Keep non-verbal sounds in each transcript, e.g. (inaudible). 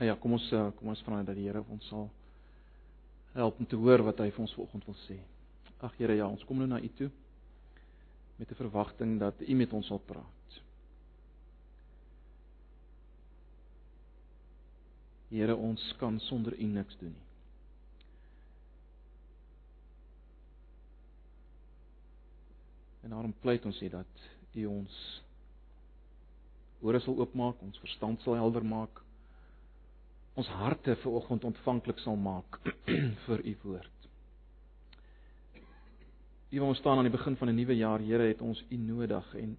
Nou ja, kom ons eh, kom ons vra dat die Here ons sal help om te hoor wat hy vir ons vanoggend wil sê. Ag Here, ja, ons kom nou na U toe met 'n verwagting dat U met ons sal praat. Here, ons kan sonder U niks doen nie. En daarom pleit ons hier dat U ons ore sal oopmaak, ons verstand sal helder maak ons harte ver oggend ontvanklik sal maak (clears throat) vir u woord. Wil ons staan aan die begin van 'n nuwe jaar, Here, het ons u nodig en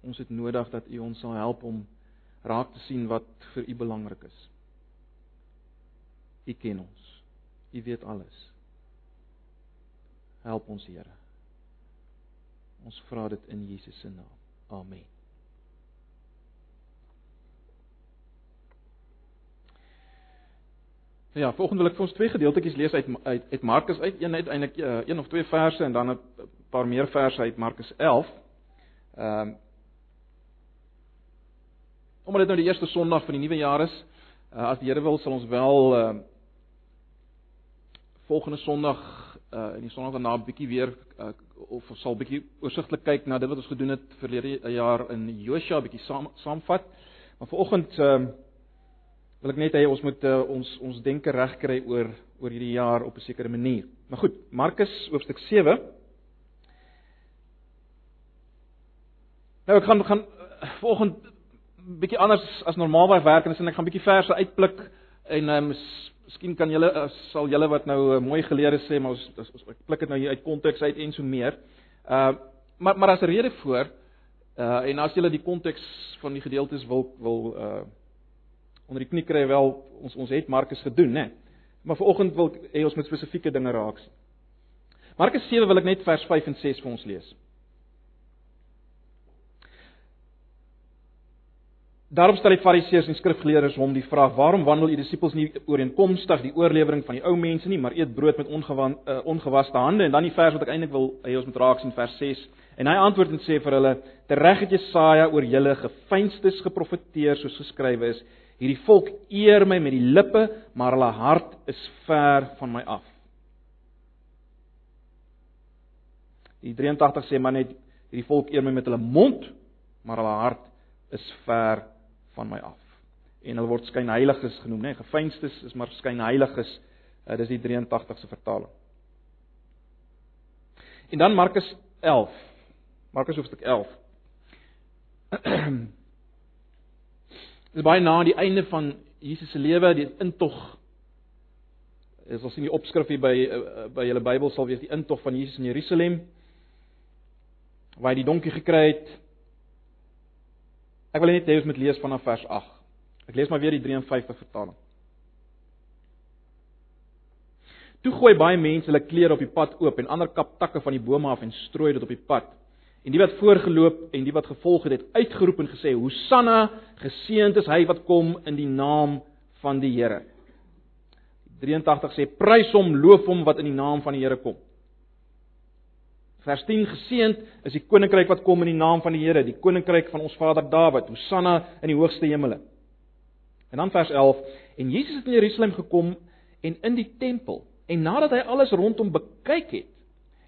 ons het nodig dat u ons sal help om raak te sien wat vir u belangrik is. U ken ons. U weet alles. Help ons, Here. Ons vra dit in Jesus se naam. Amen. Ja, volgende wil ek vir ons twee gedeeltetjies lees uit uit uit Markus uit, een uiteindelik uh, een of twee verse en dan 'n paar meer verse uit Markus 11. Ehm um, Omdat dit nou die eerste Sondag van die nuwe jaar is, uh, as die Here wil, sal ons wel ehm uh, volgende Sondag uh in die Sondag daarna 'n bietjie weer uh, of sal 'n bietjie oorsigtelik kyk na dit wat ons gedoen het verlede jaar in Josua, bietjie saam saamvat. Maar vanoggend ehm uh, wil ek net hê ons moet uh, ons ons denke regkry oor oor hierdie jaar op 'n sekere manier. Maar goed, Markus hoofstuk 7. Nou ek gaan gaan uh, volgende bietjie anders as normaalweg werk en ek gaan bietjie verse uitpluk en um, miskien kan julle uh, sal julle wat nou mooi geleer sê maar ons, ons ek pluk dit nou hier uit konteks uit en so meer. Uh maar maar as 'n rede voor uh en as julle die konteks van die gedeeltes wil wil uh onder die knie kry wel ons ons het Markus gedoen, né? Maar vanoggend wil ek hê ons moet spesifieke dinge raak sien. Markus 7 wil ek net vers 5 en 6 vir ons lees. Daarom stel die Fariseërs en skrifgeleerdes hom die vraag: "Waarom wandel u disippels nie ooreenkomstig die oorlewering van die ou mense nie, maar eet brood met ongewan, uh, ongewaste hande?" En dan die vers wat ek eintlik wil hê ons moet raak sien vers 6. En hy antwoord en sê vir hulle: "Tereg het Jesaja oor julle gefeinstes geprofeteer soos geskrywe is: Hierdie volk eer my met die lippe, maar hulle hart is ver van my af. Die 83 sê maar net hierdie volk eer my met hulle mond, maar hulle hart is ver van my af. En hulle word skynheiliges genoem, né? Gefeinstes is maar skynheiliges. Uh, dis die 83 se vertaling. En dan Markus 11. Markus hoofstuk 11. (clears throat) Dit is baie na die einde van Jesus se lewe, die intog. As ons sien die opskrif hier by eh, by julle Bybel sal wees die intog van Jesus in Jerusalem waar hy die donkie gekry het. Ek wil net hê ons moet lees vanaf vers 8. Ek lees maar weer die 53 vertaling. Toe gooi baie mense hulle klere op die pad oop en ander kap takke van die bome af en strooi dit op die pad. En die wat voorgeloop en die wat gevolg het, het uitgeroep en gesê: "Hosanna, geseënd is hy wat kom in die naam van die Here." 83 sê: "Prys hom, loof hom wat in die naam van die Here kom." Vers 10: "Geseënd is die koninkryk wat kom in die naam van die Here, die koninkryk van ons Vader Dawid. Hosanna in die hoogste hemele." En dan vers 11: "En Jesus het in Jerusalem gekom en in die tempel, en nadat hy alles rondom bekyk het,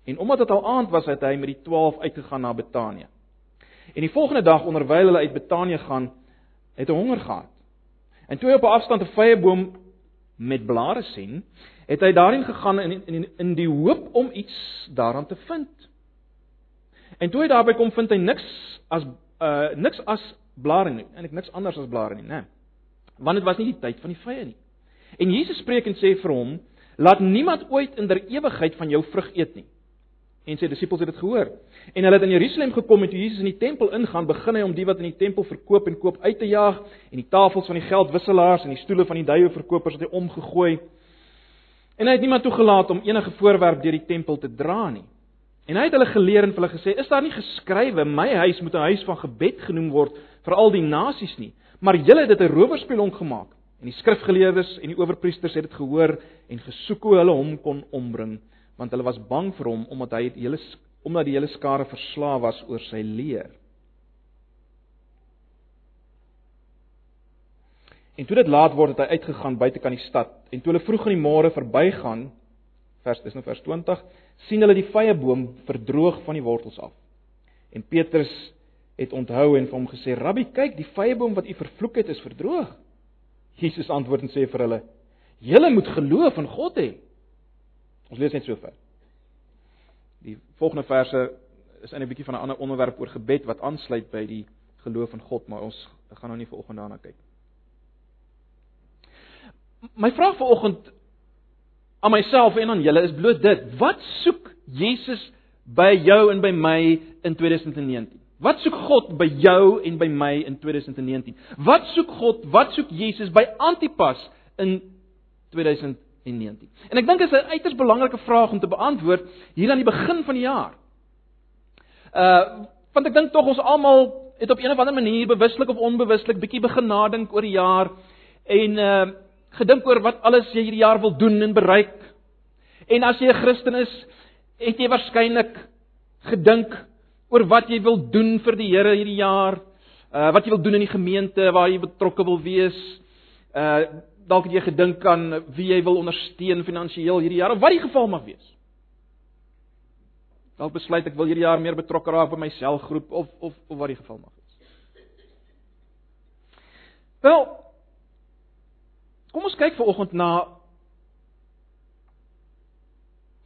En omdat dit al aand was, het hy met die 12 uitgegaan na Betanië. En die volgende dag onderwyl hulle uit Betanië gaan, het hy honger gehad. En toe hy op 'n afstand 'n vrye boom met blare sien, het hy daarin gegaan in in in die hoop om iets daaraan te vind. En toe hy daarby kom, vind hy niks as uh niks as blare nie, eintlik niks anders as blare nie, né? Want dit was nie die tyd van die vrye nie. En Jesus spreek en sê vir hom: "Laat niemand ooit in der ewigheid van jou vrug eet nie." En sy disippels het dit gehoor. En hulle het in Jerusalem gekom en toe Jesus in die tempel ingaan, begin hy om die wat in die tempel verkoop en koop uit te jaag en die tafels van die geldwisselaars en die stoele van die duiwelverkopers het hy omgegooi. En hy het niemand toegelaat om enige voorwerp deur die tempel te dra nie. En hy het hulle geleer en hulle gesê: "Is daar nie geskrywe: My huis moet 'n huis van gebed genoem word vir al die nasies nie, maar julle het dit 'n rowerspelonk gemaak." En die skrifgeleerdes en die owerpriesters het dit gehoor en gesoek hoe hulle hom kon ombring want hulle was bang vir hom omdat hy die hele omdat die hele skare verslaaf was oor sy leer. En toe dit laat word het hy uitgegaan buite kan die stad. En toe hulle vroeg in die môre verbygaan, vers dis nou vers 20, sien hulle die vyeboom verdroog van die wortels af. En Petrus het onthou en vir hom gesê: "Rabbi, kyk, die vyeboom wat u vervloek het, is verdroog." Jesus antwoord en sê vir hulle: "Julle moet geloof in God hê." Ons lees net so ver. Die volgende verse is 'n bietjie van 'n ander onderwerp oor gebed wat aansluit by die geloof in God, maar ons gaan nou nie vanoggend daarna kyk. My vraag vanoggend aan myself en aan julle is bloot dit: Wat soek Jesus by jou en by my in 2019? Wat soek God by jou en by my in 2019? Wat soek God, wat soek Jesus by Antipas in 2019? En ek dink dit is 'n uiters belangrike vraag om te beantwoord hier aan die begin van die jaar. Uh want ek dink tog ons almal het op 'n of ander manier bewuslik of onbewuslik bietjie begin nadink oor die jaar en uh gedink oor wat alles jy hierdie jaar wil doen en bereik. En as jy 'n Christen is, het jy waarskynlik gedink oor wat jy wil doen vir die Here hierdie jaar, uh wat jy wil doen in die gemeente waar jy betrokke wil wees. Uh dalk het jy gedink aan wie jy wil ondersteun finansiëel hierdie jaar of wat die geval mag wees. Dalk besluit ek wil hierdie jaar meer betrokke raak by my selgroep of of of wat die geval mag wees. Wel, Kom ons kyk vanoggend na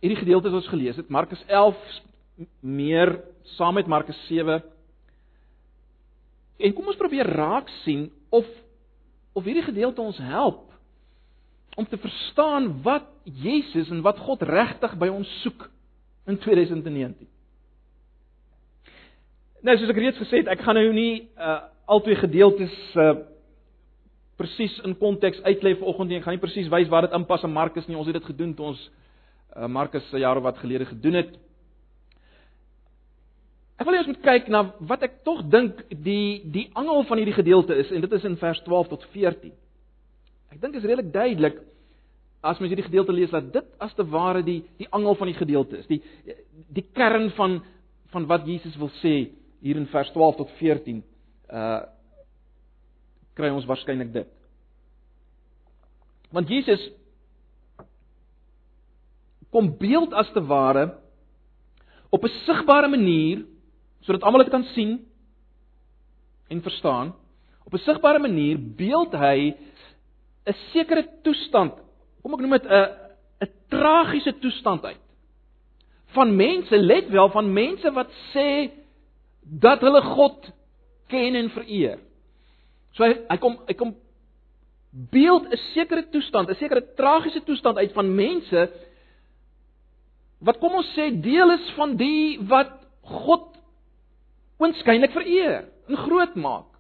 hierdie gedeelte wat ons gelees het, Markus 11 meer saam met Markus 7. En kom ons probeer raak sien of of hierdie gedeelte ons help om te verstaan wat Jesus en wat God regtig by ons soek in 2019. Nou soos ek reeds gesê het, ek gaan nou nie uh albei gedeeltes uh presies in konteks uitlei vanoggend nie. Ek gaan nie presies wys waar dit inpas in Markus nie. Ons het dit gedoen toe ons uh, Markus se jare wat gelede gedoen het. Ek wil eers moet kyk na wat ek tog dink die die angel van hierdie gedeelte is en dit is in vers 12 tot 14. Ek dink is redelik duidelik as mens hierdie gedeelte lees dat dit as te ware die die angel van die gedeelte is. Die die kern van van wat Jesus wil sê hier in vers 12 tot 14. Uh kry ons waarskynlik dit. Want Jesus kom beeld as te ware op 'n sigbare manier sodat almal dit kan sien en verstaan. Op 'n sigbare manier beeld hy 'n sekere toestand, kom ek noem dit 'n 'n tragiese toestand uit. Van mense, let wel, van mense wat sê dat hulle God ken en vereer. So hy hy kom hy kom beeld 'n sekere toestand, 'n sekere tragiese toestand uit van mense wat kom ons sê deel is van die wat God oënskynlik vereer en groot maak.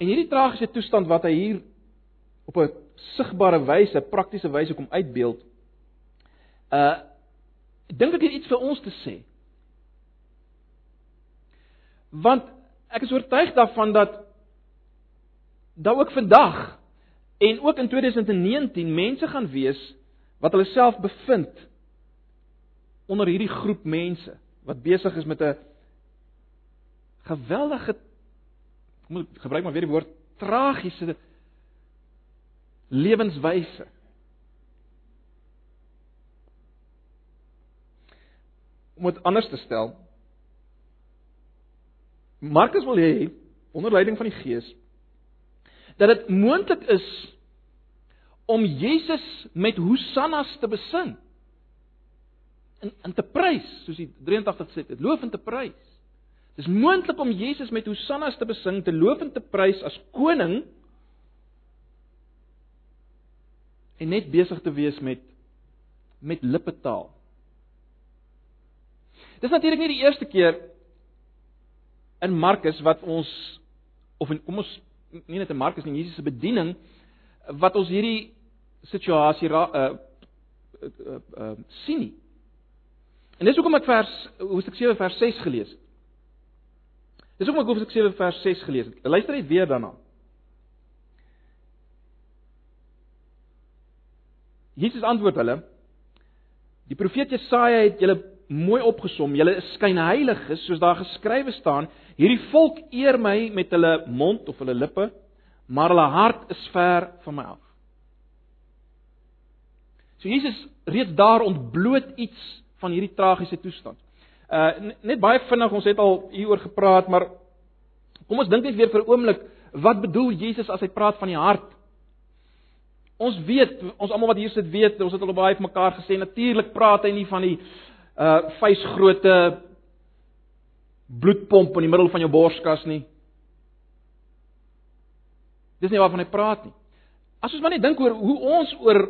En hierdie tragiese toestand wat hy hier op 'n sigbare wyse, praktiese wyse kom uitbeeld, uh dink ek het iets vir ons te sê. Want ek is oortuig daarvan dat daar ook vandag en ook in 2019 mense gaan wees wat hulle self bevind onder hierdie groep mense wat besig is met 'n geweldige kom ek gebruik maar weer die woord tragiese lewenswyse. Om dit anders te stel, Markus wil hê onder leiding van die Gees dat dit moontlik is om Jesus met hosannas te besing. In in te prys, soos die 83 sê, dit loof en te prys. Dis moontlik om Jesus met hosannas te besing, te loof en te prys as koning en net besig te wees met met lippetaal. Dis natuurlik nie die eerste keer in Markus wat ons of in, kom ons nie net in Markus nie, Jesus se bediening wat ons hierdie situasie ra uh, uh, uh, uh sien nie. En dis hoekom ek vers Hoofstuk 7 vers 6 gelees het. Dis hoekom ek Hoofstuk 7 vers 6 gelees het. Luister net weer daarna. Jesus antwoord hulle: Die profeet Jesaja het julle mooi opgesom. Julle is skynheiliges soos daar geskrywe staan. Hierdie volk eer my met hulle mond of hulle lippe, maar hulle hart is ver van my af. So Jesus reeds daar ontbloot iets van hierdie tragiese toestand. Uh net baie vinnig, ons het al hieroor gepraat, maar kom ons dink net weer vir 'n oomblik, wat bedoel Jesus as hy praat van die hart? Ons weet, ons almal wat hier sit weet, ons het al baie vir mekaar gesê, natuurlik praat hy nie van die uh vuisgrootte bloedpomp in die middel van jou borskas nie. Dis nie waarvan hy praat nie. As ons maar net dink oor hoe ons oor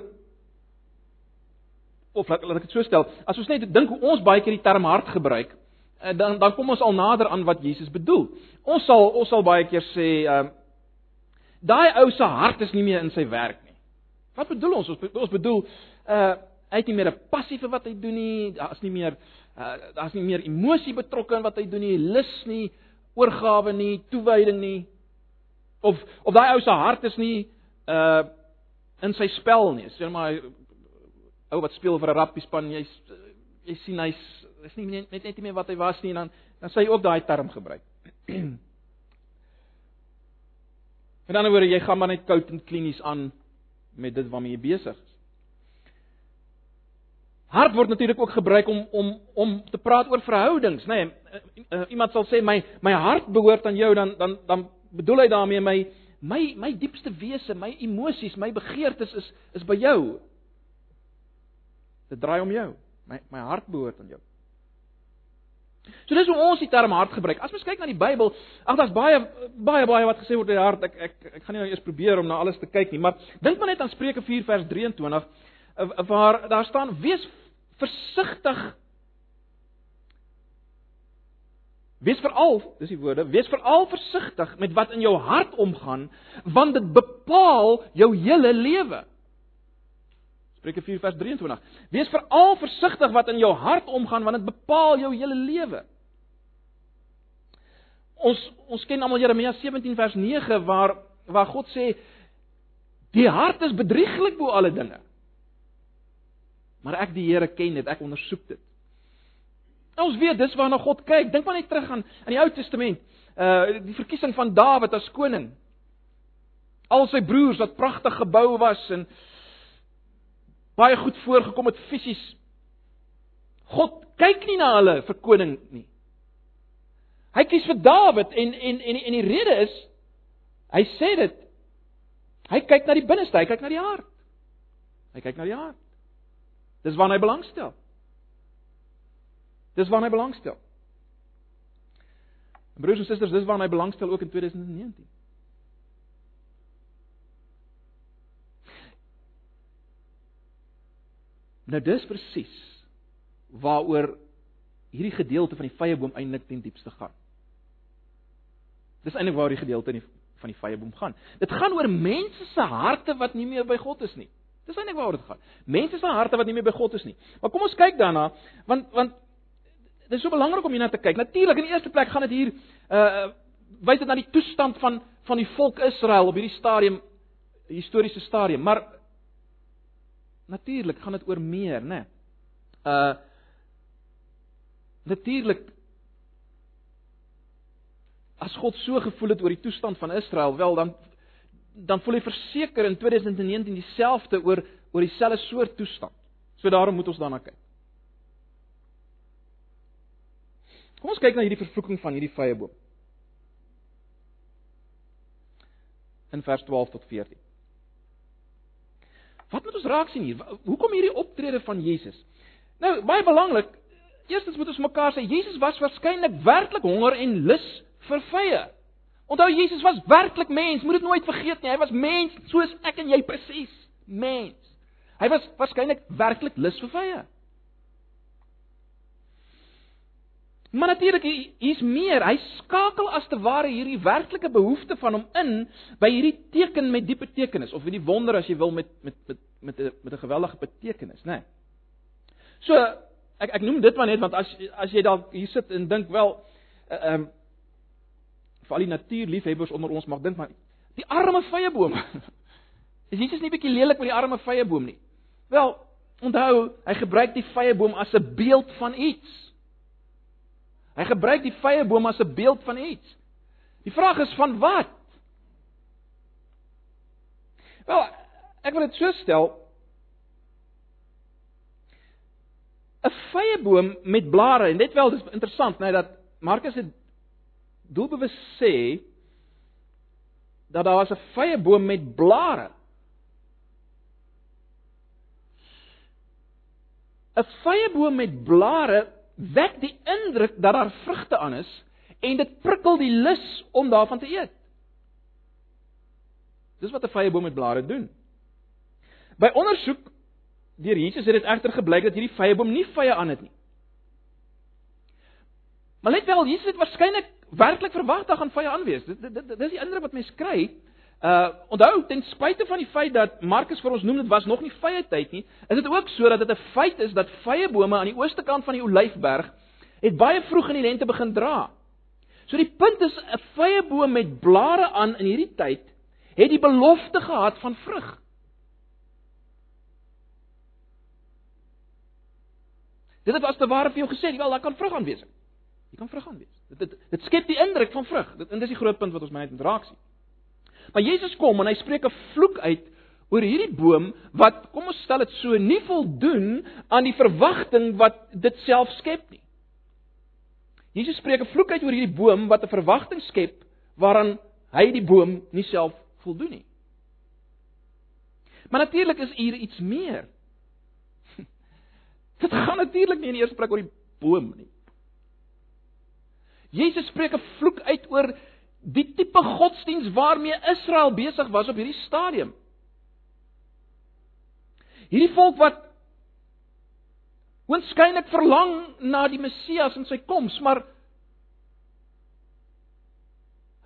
of laat, laat ek dit so stel, as ons net dink hoe ons baie keer die term hart gebruik, eh, dan dan kom ons al nader aan wat Jesus bedoel. Ons sal ons sal baie keer sê, ehm uh, daai ou se hart is nie meer in sy werk nie. Wat bedoel ons? Ons, ons bedoel uh hy het nie meer 'n passie vir wat hy doen nie. Daar's nie meer uh daar's nie meer emosie betrokke in wat hy doen nie, lus nie, oorgawe nie, toewyding nie. Of of daai ou se hart is nie uh in sy spel nie. Sê maar ou wat speel vir 'n rugby span, jy jy sien hy's is nie net net nie meer wat hy was nie en dan dan sê hy ook daai term gebruik. (clears throat) In 'n ander woorde, jy gaan maar net koud en klinies aan met dit waarmee jy besig is. Hart word natuurlik ook gebruik om om om te praat oor verhoudings, nê. Nee, iemand sal sê my my hart behoort aan jou dan dan dan bedoel hy daarmee my my my diepste wese, my emosies, my begeertes is is by jou. Dit draai om jou. My my hart behoort aan jou. So dis hoe ons die term hart gebruik. As mens kyk na die Bybel, ag daar's baie baie baie wat gesê word oor die hart. Ek ek ek gaan nie nou eers probeer om na alles te kyk nie, maar dink maar net aan Spreuke 4 vers 23 waar daar staan wees versigtig Wees veral, dis die woorde, wees veral versigtig met wat in jou hart omgaan, want dit bepaal jou hele lewe. Spreuke 4 vers 23. Wees veral versigtig wat in jou hart omgaan want dit bepaal jou hele lewe. Ons ons ken almal Jeremia 17 vers 9 waar waar God sê die hart is bedrieglik bo alle dinge. Maar ek die Here ken dit, ek ondersoek dit. Ons weet dis waarna God kyk. Dink maar net terug aan in die Ou Testament, uh die verkiesing van Dawid as koning. Al sy broers wat pragtig gebou was en baie goed voorgekom het fisies. God kyk nie na hulle vir koning nie. Hy kies vir Dawid en en en en die rede is hy sê dit hy kyk na die binneste, hy kyk na die hart. Hy kyk na die hart. Dis waarna hy belangstel. Dis waarna hy belangstel. Broers en susters, dis waarna hy belangstel ook in 2019. Nou dis presies waaroor hierdie gedeelte van die vyeboom eintlik ten diepste gaan. Dis eintlik waar die gedeelte in die van die vyeboom gaan. Dit gaan oor mense se harte wat nie meer by God is nie. Dis eintlik waaroor dit gaan. Mense se harte wat nie meer by God is nie. Maar kom ons kyk daarna, want want dit is so belangrik om hierna te kyk. Natuurlik in die eerste plek gaan dit hier uh wys dit na die toestand van van die volk Israel op hierdie stadium historiese stadium, maar natuurlik gaan dit oor meer, né? Nee. Uh natuurlik as God so gevoel het oor die toestand van Israel, wel dan dan voel hy verseker in 2019 dieselfde oor oor dieselfde soort toestand. So daarom moet ons daarna kyk. Kom ons kyk na hierdie vervloeking van hierdie vrye boom. In vers 12 tot 14. Wat moet ons raak sien hier? Hoekom hierdie optrede van Jesus? Nou, baie belangrik. Eerstens moet ons mekaar sê Jesus was waarskynlik werklik honger en lus vir vye. Onthou Jesus was werklik mens, moet dit nooit vergeet nie. Hy was mens soos ek en jy presies, mens. Hy was waarskynlik werklik lus vir vye. Maar natuurlik hier's meer. Hy skakel as te ware hierdie werklike behoefte van hom in by hierdie teken met diepe betekenis of hierdie wonder as jy wil met met met met 'n met 'n geweldige betekenis, né? Nee. So ek ek noem dit maar net want as as jy dalk hier sit en dink wel eh, ehm uh, um, vir al die natuurliefhebbers onder ons mag dink maar die arme vyeboom. (laughs) Is Jesus nie bietjie lelik met die arme vyeboom nie? Wel, Onthou, hy gebruik die vrye boom as 'n beeld van iets. Hy gebruik die vrye boom as 'n beeld van iets. Die vraag is van wat? Wel, ek wil dit so stel. 'n Vrye boom met blare en dit wel dis interessant, net dat Markus het doelbewus sê dat daar was 'n vrye boom met blare. 'n Vrye boom met blare wek die indruk dat daar vrugte aan is en dit prikkel die lus om daarvan te eet. Dis wat 'n vrye boom met blare doen. By ondersoek deur Jesus het dit egter gebleik dat hierdie vrye boom nie vrye aan het nie. Maar let wel, Jesus het waarskynlik werklik verwag dat gaan vrye aanwees. Dit dit dis die indruk wat mense kry. Uh onthou ten spyte van die feit dat Markus vir ons noem dit was nog nie vrye tyd nie, is dit ook so dat dit 'n feit is dat vrye bome aan die ooste kant van die Olyfberg het baie vroeg in die lente begin dra. So die punt is 'n vrye boom met blare aan in hierdie tyd het die belofte gehad van vrug. Dit het was te ware vir jou gesê, wel daar kan vrug aan wees. Jy kan vrug aan wees. Dit dit dit skep die indruk van vrug. Dit en dis die groot punt wat ons my net raak sien. Maar Jesus kom en hy spreek 'n vloek uit oor hierdie boom wat kom ons stel dit so nie voldoen aan die verwagting wat dit self skep nie. Jesus spreek 'n vloek uit oor hierdie boom wat 'n verwagting skep waaraan hy die boom nie self voldoen nie. Maar natuurlik is hier iets meer. (laughs) Dit gaan natuurlik nie in die eerste plek oor die boom nie. Jesus spreek 'n vloek uit oor die tipe godsdiens waarmee Israel besig was op hierdie stadium. Hierdie volk wat oënskynlik verlang na die Messias en sy koms, maar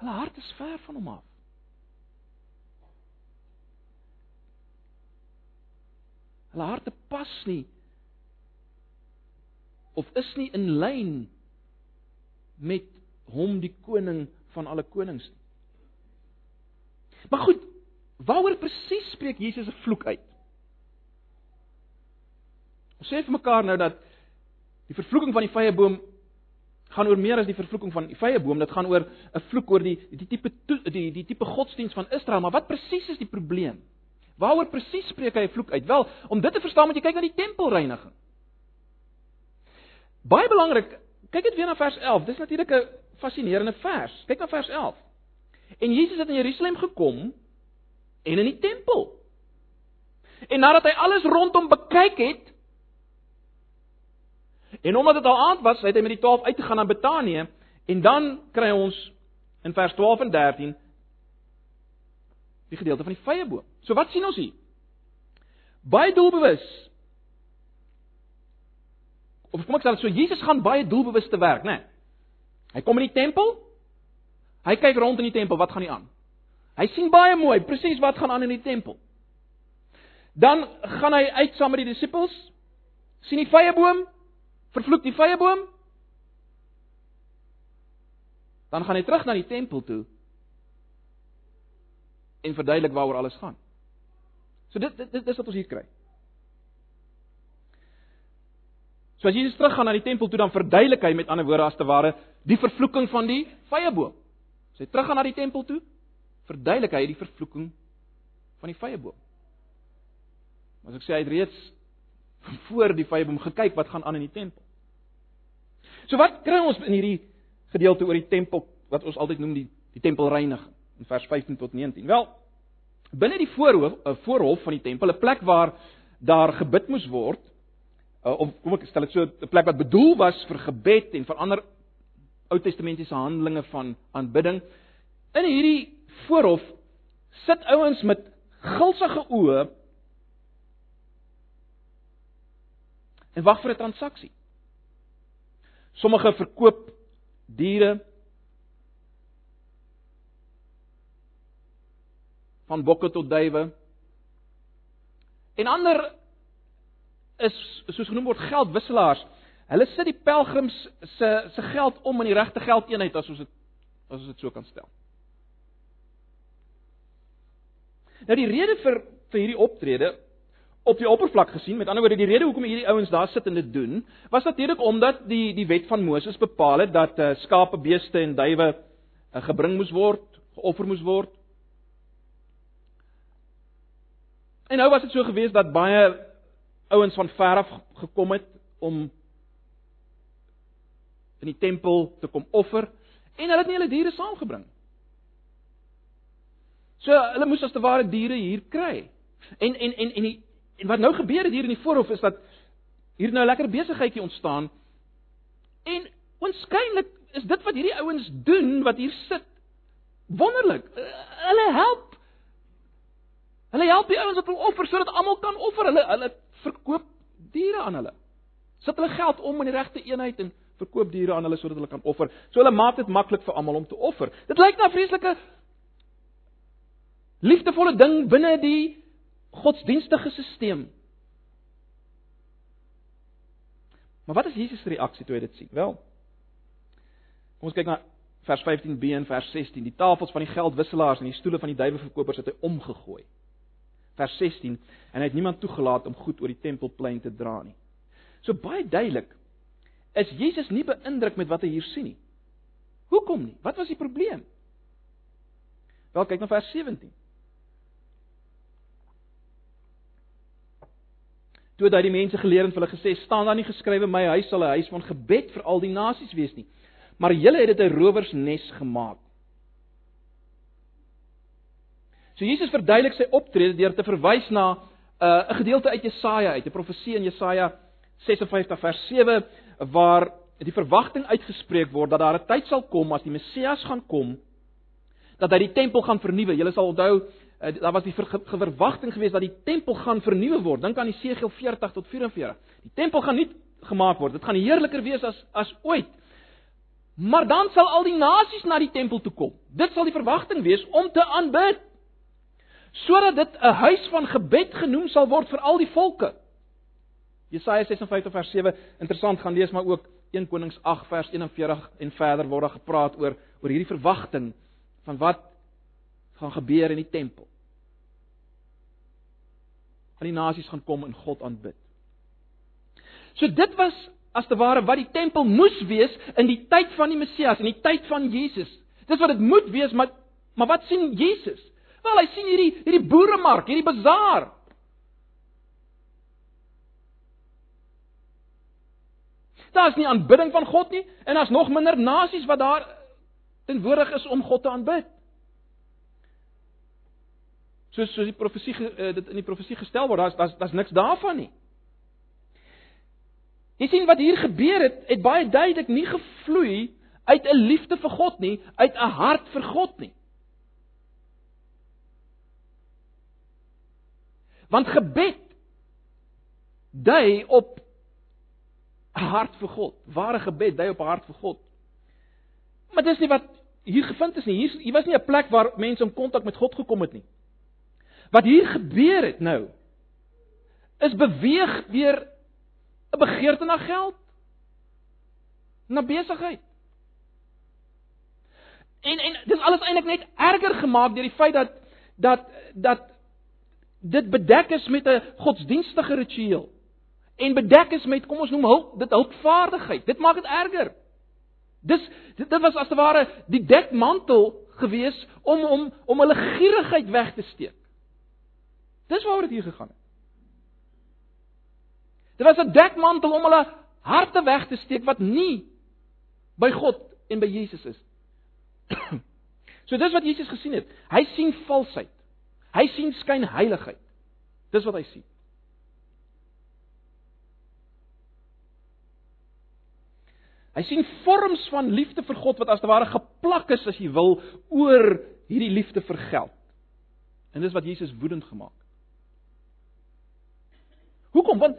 hulle hart is ver van hom af. Hulle harte pas nie of is nie in lyn met hom die koning van alle konings nie. Maar goed, waaroor presies spreek Jesus 'n vloek uit? Ons sê vir mekaar nou dat die vervloeking van die vrye boom gaan oor meer as die vervloeking van die vrye boom, dit gaan oor 'n vloek oor die die tipe die die tipe godsdiens van Israel, maar wat presies is die probleem? Waaroor presies spreek hy 'n vloek uit? Wel, om dit te verstaan moet jy kyk na die tempelreiniging. Baie belangrik, kyk dit weer na vers 11. Dis natuurlik 'n fascinerende vers. Kyk na vers 11. En Jesus het in Jerusalem gekom en in die tempel. En nadat hy alles rondom bekyk het, En omdat dit al aand was, het hy met die 12 uitgegaan na Betanië en dan kry ons in vers 12 en 13 die gedeelte van die vrye boom. So wat sien ons hier? Baie doelbewus. Of kom ek sê so Jesus gaan baie doelbewus te werk, né? Nee. Hy kom in die tempel. Hy kyk rond in die tempel, wat gaan nie aan? Hy sien baie mooi presies wat gaan aan in die tempel. Dan gaan hy uit saam met die disippels. sien die vrye boom, vervloek die vrye boom. Dan gaan hy terug na die tempel toe en verduidelik waaroor alles gaan. So dit dit dis wat ons hier kry. So as Jesus teruggaan na die tempel toe dan verduidelik hy met ander woorde as te ware die vervloeking van die vrye boom. As hy teruggaan na die tempel toe, verduidelik hy die vervloeking van die vrye boom. Maar as ek sê hy het reeds (laughs) voor die vrye boom gekyk wat gaan aan in die tempel. So wat kry ons in hierdie gedeelte oor die tempel wat ons altyd noem die die tempelreinig in vers 15 tot 19? Wel, binne die voorhof 'n voorhof van die tempel, 'n plek waar daar gebid moes word, uh, of kom ek stel dit so 'n plek wat bedoel was vir gebed en vir ander Ou Testamentiese handelinge van aanbidding. In hierdie voorhof sit ouens met gulsige oë en wag vir 'n transaksie. Sommige verkoop diere van bokke tot duwe. En ander is soos genoem word geldwisselaars. Hulle sit die pelgrims se se geld om in die regte geldeenheid as ons dit as ons dit so kan stel. Nou die rede vir vir hierdie optrede op die oppervlak gesien, met ander woorde die rede hoekom hierdie ouens daar sit en dit doen, was natuurlik omdat die die wet van Moses bepaal het dat uh, skape, beeste en duwe uh, gebring moes word, geoffer moes word. En nou was dit so gewees dat baie ouens van ver af gekom het om in die tempel te kom offer en hulle het nie hulle diere saamgebring. So hulle moes as te ware diere hier kry. En en en en die En wat nou gebeur het hier in die voorhof is dat hier nou 'n lekker besigheidjie ontstaan. En onskynlik is dit wat hierdie ouens doen wat hier sit wonderlik. Uh, hulle help. Hulle help die ouens wat wil offer sodat almal kan offer. Hulle hulle verkoop diere aan hulle. Sit hulle geld om in die regte eenheid en verkoop diere aan hulle sodat hulle kan offer. So hulle maak dit maklik vir almal om te offer. Dit lyk na 'n vreeslike liefdevolle ding binne die godsdienstige stelsel. Maar wat is Jesus se reaksie toe hy dit sien? Wel. Kom ons kyk na vers 15b en vers 16. Die tafels van die geldwisselaars en die stoele van die duiweverkopers het hy omgegooi. Vers 16 en hy het niemand toegelaat om goed oor die tempelplein te dra nie. So baie duidelik is Jesus nie beïndruk met wat hy hier sien nie. Hoekom nie? Wat was die probleem? Wel kyk na vers 17. Toe het hy die mense geleer en vir hulle gesê: "Staan daar nie geskrywe my huis sal 'n huis van gebed vir al die nasies wees nie, maar julle het dit 'n rowersnes gemaak." So Jesus verduidelik sy optrede deur te verwys na 'n uh, gedeelte uit Jesaja uit, 'n profesie in Jesaja 56 vers 7 waar die verwagting uitgespreek word dat daar 'n tyd sal kom as die Messias gaan kom dat hy die tempel gaan vernuwe. Julle sal onthou uh, daar was die verwagting geweest dat die tempel gaan vernuwe word. Dink aan Jesegiel 40 tot 44. Die tempel gaan nie gemaak word. Dit gaan heerliker wees as as ooit. Maar dan sal al die nasies na die tempel toe kom. Dit sal die verwagting wees om te aanbid. Sodat dit 'n huis van gebed genoem sal word vir al die volke. Jesaja 56 vers 7 interessant gaan lees maar ook 1 Konings 8 vers 41 en verder word daar gepraat oor oor hierdie verwagting van wat gaan gebeur in die tempel. Al die nasies gaan kom en God aanbid. So dit was as te ware wat die tempel moes wees in die tyd van die Messias, in die tyd van Jesus. Dis wat dit moet wees, maar maar wat sien Jesus? Wel, hy sien hierdie hierdie boeremark, hierdie bazaar. Daar's nie aanbidding van God nie en daar's nog minder nasies wat daar teenwoordig is om God te aanbid. Soos soos die profesie uh, dit in die profesie gestel word, daar's daar's daar's niks daarvan nie. Jy sien wat hier gebeur het, het baie duidelik nie gevloei uit 'n liefde vir God nie, uit 'n hart vir God nie. Want gebed dui op 'n hart vir God. Ware gebed dui op 'n hart vir God. Maar dis nie wat hier gevind is nie. Hier hier was nie 'n plek waar mense in kontak met God gekom het nie. Wat hier gebeur het nou is beweeg deur 'n begeerte na geld, na besigheid. En en dis alles eintlik net erger gemaak deur die feit dat dat dat dit bedek is met 'n godsdienstige ritueel en bedek is met kom ons noem hulp dit hulpvaardigheid. Dit maak dit erger. Dis dit, dit was as te ware die dekmantel gewees om om om hulle gierigheid weg te steek. Dis waaroor dit hier gegaan het. Dit was 'n dekmantel om hulle harte weg te steek wat nie by God en by Jesus is. (coughs) so dis wat Jesus gesien het. Hy sien valsheid. Hy sien skynheiligheid. Dis wat hy sien. Hy sien vorms van liefde vir God wat as te ware geplak is as jy wil oor hierdie liefde vir geld. En dis wat Jesus woedend gemaak Hoekom? Want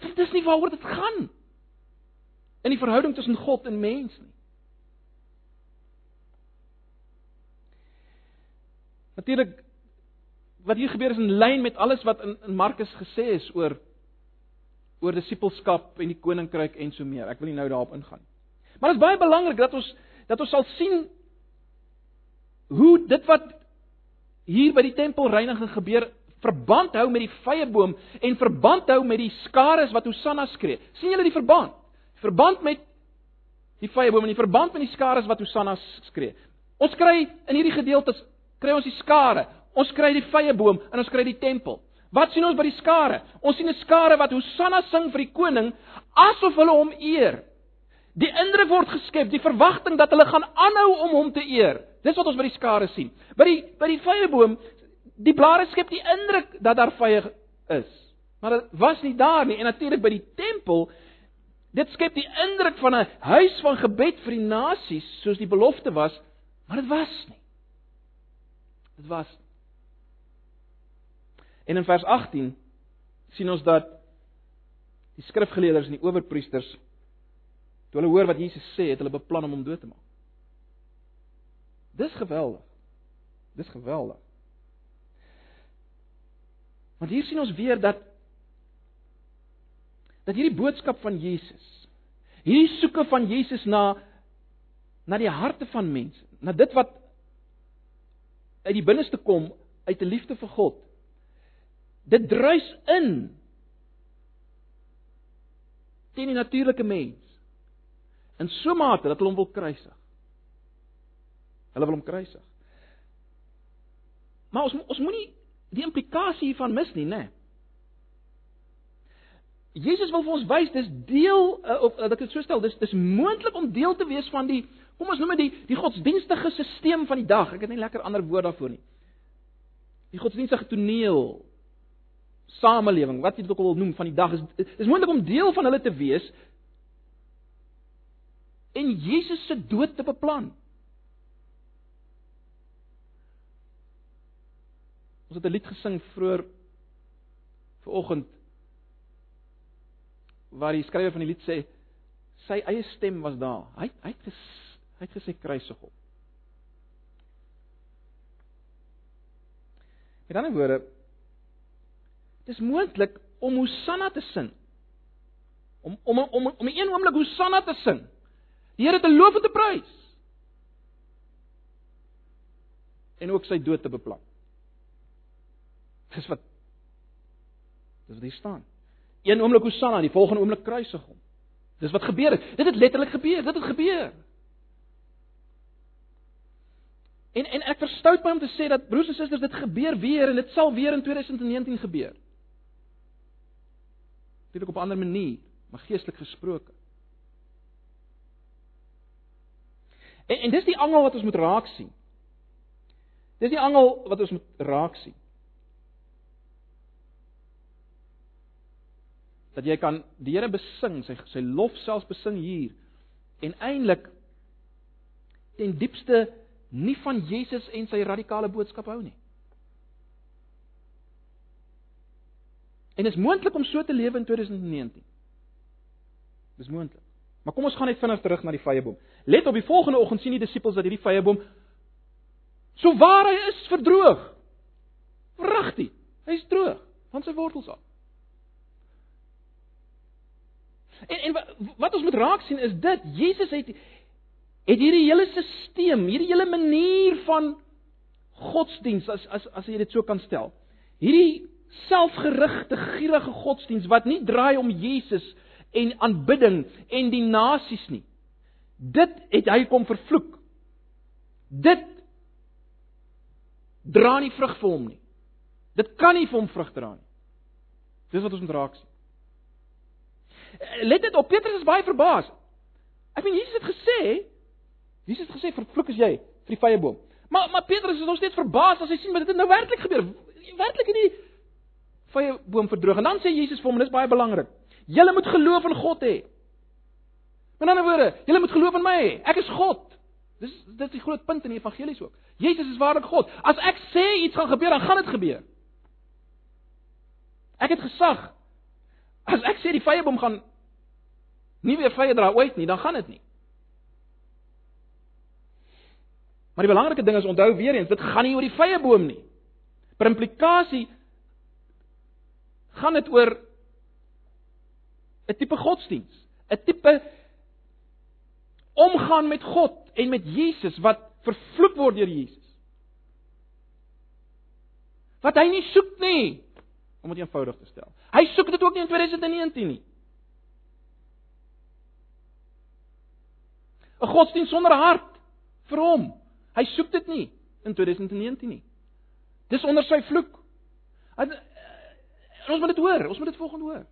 dit is nie waaroor dit gaan in die verhouding tussen God en mens nie. Natuurlik wat hier gebeur is in lyn met alles wat in, in Markus gesê is oor oor disippelskap en die koninkryk en so meer. Ek wil nie nou daarop ingaan nie. Maar dit is baie belangrik dat ons dat ons sal sien hoe dit wat hier by die tempelreiniging gebeur verband hou met die vyeboom en verband hou met die skares wat Hosanna skree. sien julle die verband? Verband met die vyeboom en die verband met die skares wat Hosanna skree. Ons kry in hierdie gedeeltes kry ons die skare, ons kry die vyeboom en ons kry die tempel. Wat sien ons by die skare? Ons sien 'n skare wat Hosanna sing vir die koning asof hulle hom eer. Die indruk word geskep, die verwagting dat hulle gaan aanhou om hom te eer. Dis wat ons by die skare sien. By die by die vyeboom, die blare skep die indruk dat daar vye is. Maar dit was nie daar nie en natuurlik by die tempel dit skep die indruk van 'n huis van gebed vir die nasies soos die belofte was, maar dit was nie. Dit was. En in vers 18 sien ons dat die skrifgeleerders en die owerpriesters toe hulle hoor wat Jesus sê, het hulle beplan om hom dood te maak. Dis geweldig. Dis geweldig. Want hier sien ons weer dat dat hierdie boodskap van Jesus, hierdie soeke van Jesus na na die harte van mense, na dit wat uit die binneste kom uit 'n liefde vir God, Dit druis in teen die natuurlike mens. In so mate dat hulle hom wil kruisig. Hulle wil hom kruisig. Maar ons ons moenie die implikasie hiervan mis nie, né? Jesus wil vir ons wys dis deel uh, of dat ek dit so stel, dis dis moontlik om deel te wees van die kom ons noem dit die die godsdienstige stelsel van die dag. Ek het nie lekker ander woord daarvoor nie. Die godsdienstige toneel samelewing, wat jy dit ook al wil noem van die dag is is moontlik om deel van hulle te wees en Jesus se dood te beplan. Ons het 'n lied gesing vroeër vanoggend waar die skrywer van die lied sê sy eie stem was daar. Hy hy het ges, hy het gesê kruisig hom. Met ander woorde Dis moontlik om Hosanna te sing. Om om om om 'n een oomblik Hosanna te sing. Die Here te loof en te prys. En ook sy dood te beplan. Dis wat Dis wat hier staan. Een oomblik Hosanna, die volgende oomblik kruisig hom. Dis wat gebeur het. Dit het letterlik gebeur. Dit het gebeur. En en ek verstout my om te sê dat broers en susters dit gebeur weer en dit sal weer in 2019 gebeur. Natuurlik op 'n ander manier, maar geestelik gesproke. En en dis die angel wat ons moet raak sien. Dis die angel wat ons moet raak sien. Dat jy kan die Here besing, sy sy lof selfs besing hier en eintlik ten diepste nie van Jesus en sy radikale boodskap hou nie. En is moontlik om so te lewe in 2019. Dis moontlik. Maar kom ons gaan net vinnig terug na die vyeboom. Let op die volgende oggend sien die disippels dat hierdie vyeboom so waar hy is verdroog. Pragtig. Hy's droog van sy wortels af. En en wat ons moet raak sien is dit Jesus het het hierdie hele stelsel, hierdie hele manier van godsdiens as as as jy dit so kan stel. Hierdie selfgerigte gierige godsdiens wat nie draai om Jesus en aanbidding en die nasies nie. Dit het hy kom vervloek. Dit dra nie vrug vir hom nie. Dit kan nie vir hom vrug dra nie. Dis wat ons moet raak sien. Let dit op, Petrus is baie verbaas. Ek meen Jesus het gesê, Jesus het gesê vervloek is jy vir die vyeboom. Maar maar Petrus is nog steeds verbaas as hy sien wat dit nou werklik gebeur. Werklik nie vye boom verdroog. En dan sê Jesus vir hom, dis baie belangrik. Julle moet geloof in God hê. Met ander woorde, julle moet geloof in my hê. Ek is God. Dis dis die groot punt in die evangelies ook. Jesus is waarlik God. As ek sê iets gaan gebeur, dan gaan dit gebeur. Ek het gesag. As ek sê die vye boom gaan nie weer vye dra ooit nie, dan gaan dit nie. Maar die belangrike ding is onthou weer eens, dit gaan nie oor die vye boom nie. Per implikasie gaan dit oor 'n tipe godsdiens, 'n tipe omgaan met God en met Jesus wat vervloek word deur Jesus. wat hy nie soek nie, om dit eenvoudig te stel. Hy soek dit ook nie in 2019 nie. 'n Godsdienst sonder hart vir hom. Hy soek dit nie in 2019 nie. Dis onder sy vloek. En, en ons moet dit hoor, ons moet dit volgende hoor.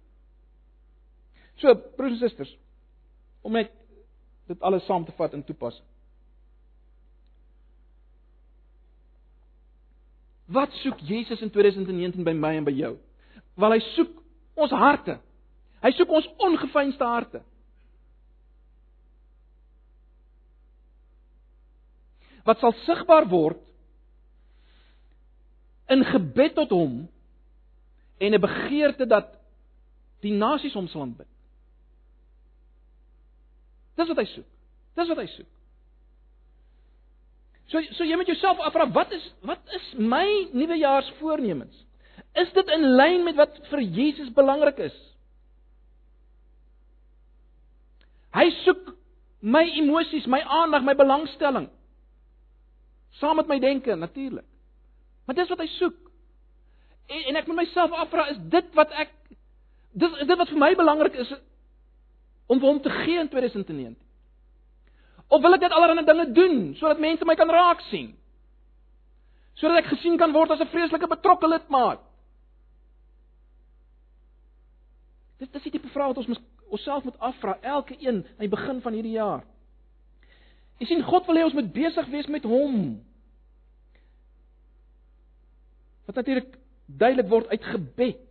So, broers en susters, om net dit alles saam te vat en toepas. Wat soek Jesus in 2019 by my en by jou? Wel hy soek ons harte. Hy soek ons ongefeinste harte. Wat sal sigbaar word in gebed tot hom en 'n begeerte dat die nasies hom sal aanbid. Dis wat hy soek. Dis wat hy soek. So so jy moet jouself afvra wat is wat is my nuwejaarsvoornemens? Is dit in lyn met wat vir Jesus belangrik is? Hy soek my emosies, my aandag, my belangstelling. Saam met my denke natuurlik. Maar dis wat hy soek. En, en ek moet myself afvra, is dit wat ek dis is dit wat vir my belangrik is om vir hom te gee in 2019? Of wil ek net allerlei dinge doen sodat mense my kan raak sien? Sodat ek gesien kan word as 'n vreeslike betrokke lidmaat? Dis dis die tipe vrae wat ons onsself moet afvra elke een aan die begin van hierdie jaar. Jy sien God wil hê ons moet besig wees met hom. Wat natuurlik duidelik word uit gebed.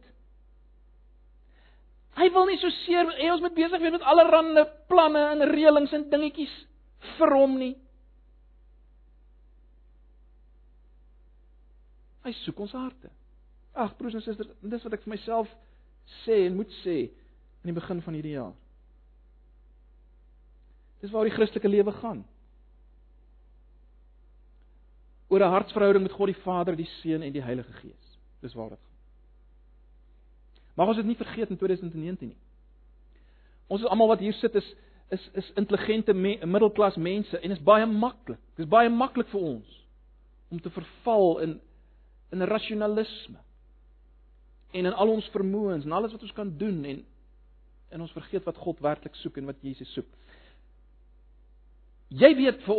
Hy wil nie so seer hê ons moet besig wees met allerlei planne en reëlings en dingetjies vir hom nie. Hy soek ons harte. Ag broers en susters, dis wat ek vir myself sê en moet sê in die begin van hierdie jaar. Dis waar die Christelike lewe gaan oor 'n hartsverhouding met God die Vader, die Seun en die Heilige Gees. Dis waar dit gaan. Mag ons dit nie vergeet in 2019 nie. Ons is almal wat hier sit is is is intelligente me, middelklas mense en is baie maklik. Dit is baie maklik vir ons om te verval in in rasionalisme en in al ons vermoëns en alles wat ons kan doen en en ons vergeet wat God werklik soek en wat Jesus soek. Jy weet ver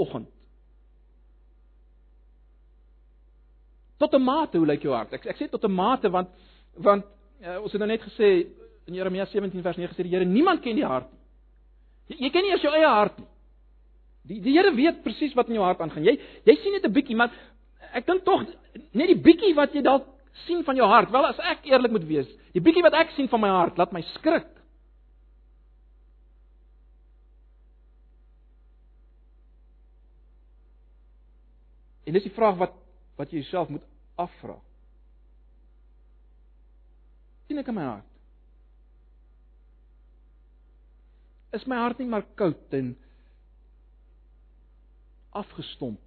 Tot 'n mate hoe lyk jou hart? Ek ek sê tot 'n mate want want uh, ons het nou net gesê in Jeremia 17 vers 9 sê die Here niemand ken die hart nie. Jy, jy ken nie eens jou eie hart nie. Die die Here weet presies wat in jou hart aangaan. Jy jy sien net 'n bietjie, maar ek dink tog net die bietjie wat jy dalk sien van jou hart. Wel as ek eerlik moet wees, die bietjie wat ek sien van my hart laat my skrik. En dis die vraag wat wat jy jouself moet afvra. Sien ek in my hart? Is my hart nie maar koud en afgestomp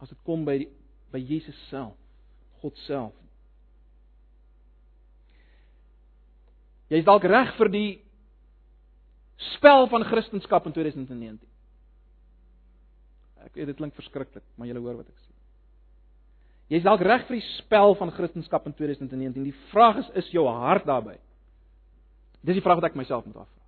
as dit kom by die, by Jesus self, God self? Jy's dalk reg vir die spel van Christendom in 2019. Ek weet dit klink verskriklik, maar jy hoor wat ek sê. Jy's dalk reg vir die spel van Christendom in 2019. Die vraag is, is jou hart daarbey? Dis die vraag wat ek myself moet afvra.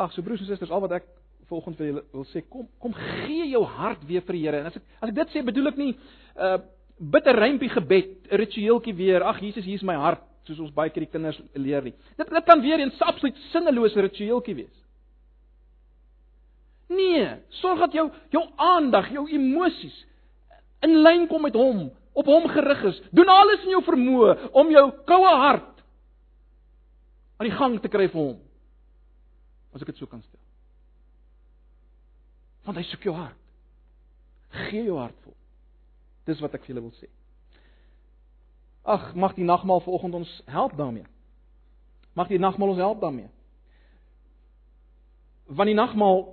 Ag, so broers en susters, al wat ek volgens vir julle wil sê, kom kom gee jou hart weer vir die Here. En as ek as ek dit sê, bedoel ek nie uh bitter rympie gebed, 'n ritueeltjie weer. Ag Jesus, hier is my hart, soos ons baie keer die kinders leer nie. Dit dit kan weer 'n absoluut sinnelose ritueeltjie wees. Nee, sorg dat jou jou aandag, jou emosies in lyn kom met hom, op hom gerig is. Doen alles in jou vermoë om jou koue hart aan die gang te kry vir hom. As ek dit so kan stel. Want hy soek jou hart. Gee jou hart vir hom. Dis wat ek vir julle wil sê. Ag, mag die nagmaal vanoggend ons help daarmee. Mag die nagmaal ons help daarmee. Want die nagmaal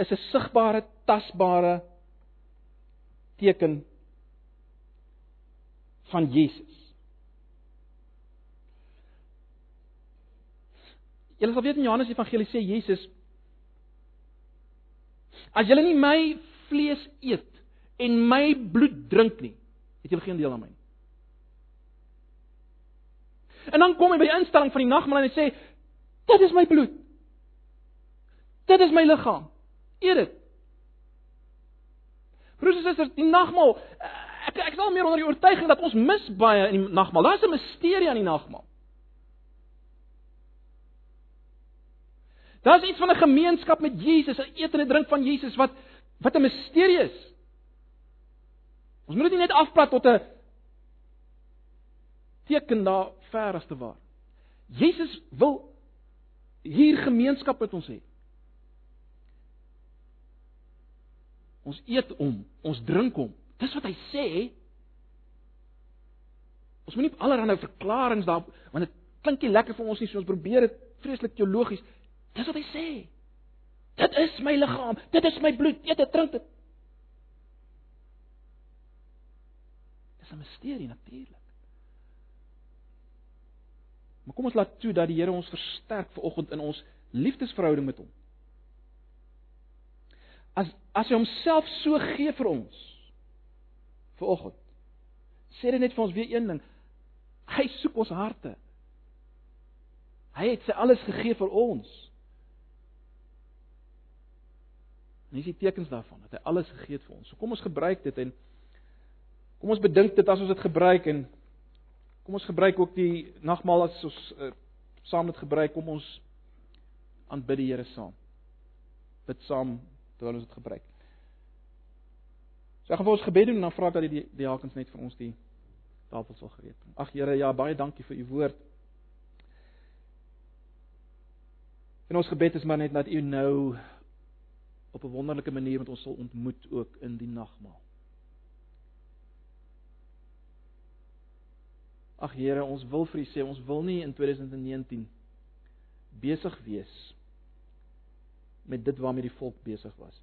is 'n sigbare, tasbare teken van Jesus. Julle sal weet in Johannes Evangelie sê Jesus As julle nie my vlees eet en my bloed drink nie, het julle geen deel aan my nie. En dan kom hy by die instelling van die nagmaal en hy sê: "Dit is my bloed. Dit is my liggaam. Eet dit." Broers en susters, die nagmaal, ek ek is al meer onder die oortuiging dat ons mis baie in die nagmaal. Daar's 'n misterie aan die nagmaal. Daar's iets van 'n gemeenskap met Jesus, 'n eet en 'n drink van Jesus wat wat 'n misterie is. Ons moet dit nie net afplat tot 'n teken daar ver as te waar. Jesus wil hier gemeenskap met ons hê. Ons eet hom, ons drink hom. Dis wat hy sê. Ons moenie allerlei verklaringe daar want dit klink nie lekker vir ons nie, so ons probeer dit vreeslik teologies. Dis wat hy sê. Dit is my liggaam, dit is my bloed, eet dit, drink dit. Dis 'n misterie natuurlik. Maar kom ons laat toe dat die Here ons versterk vanoggend in ons liefdesverhouding met hom. As as hy homself so gee vir ons vanoggend. Sê dit net vir ons weer een ding. Hy soek ons harte. Hy het sy alles gegee vir ons. En hier is die tekens daarvan dat hy alles gegee het vir ons. So kom ons gebruik dit en kom ons bedink dit as ons dit gebruik en kom ons gebruik ook die nagmaal as ons uh, saam dit gebruik kom ons aanbid die Here saam. Bid saam terwyl ons dit gebruik. So ek gaan vir ons gebed doen en dan vra ek dat die diakens net vir ons die tafel sal gereed bring. Ag Here, ja, baie dankie vir u woord. En ons gebed is maar net dat u nou op 'n wonderlike manier met ons sal ontmoet ook in die nagmaal. Ag Here, ons wil vir U sê ons wil nie in 2019 besig wees met dit waarmee die volk besig was.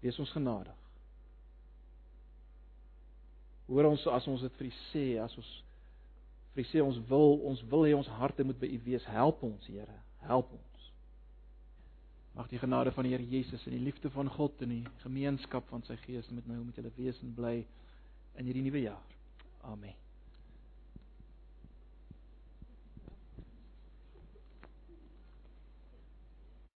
Wees ons genadig. Hoor ons as ons dit vir U sê, as ons Hy sê ons wil ons wil hê ons harte moet by U wees. Help ons, Here. Help ons. Mag die genade van die Here Jesus en die liefde van God en die gemeenskap van sy Gees met nou met julle wees en bly in hierdie nuwe jaar. Amen.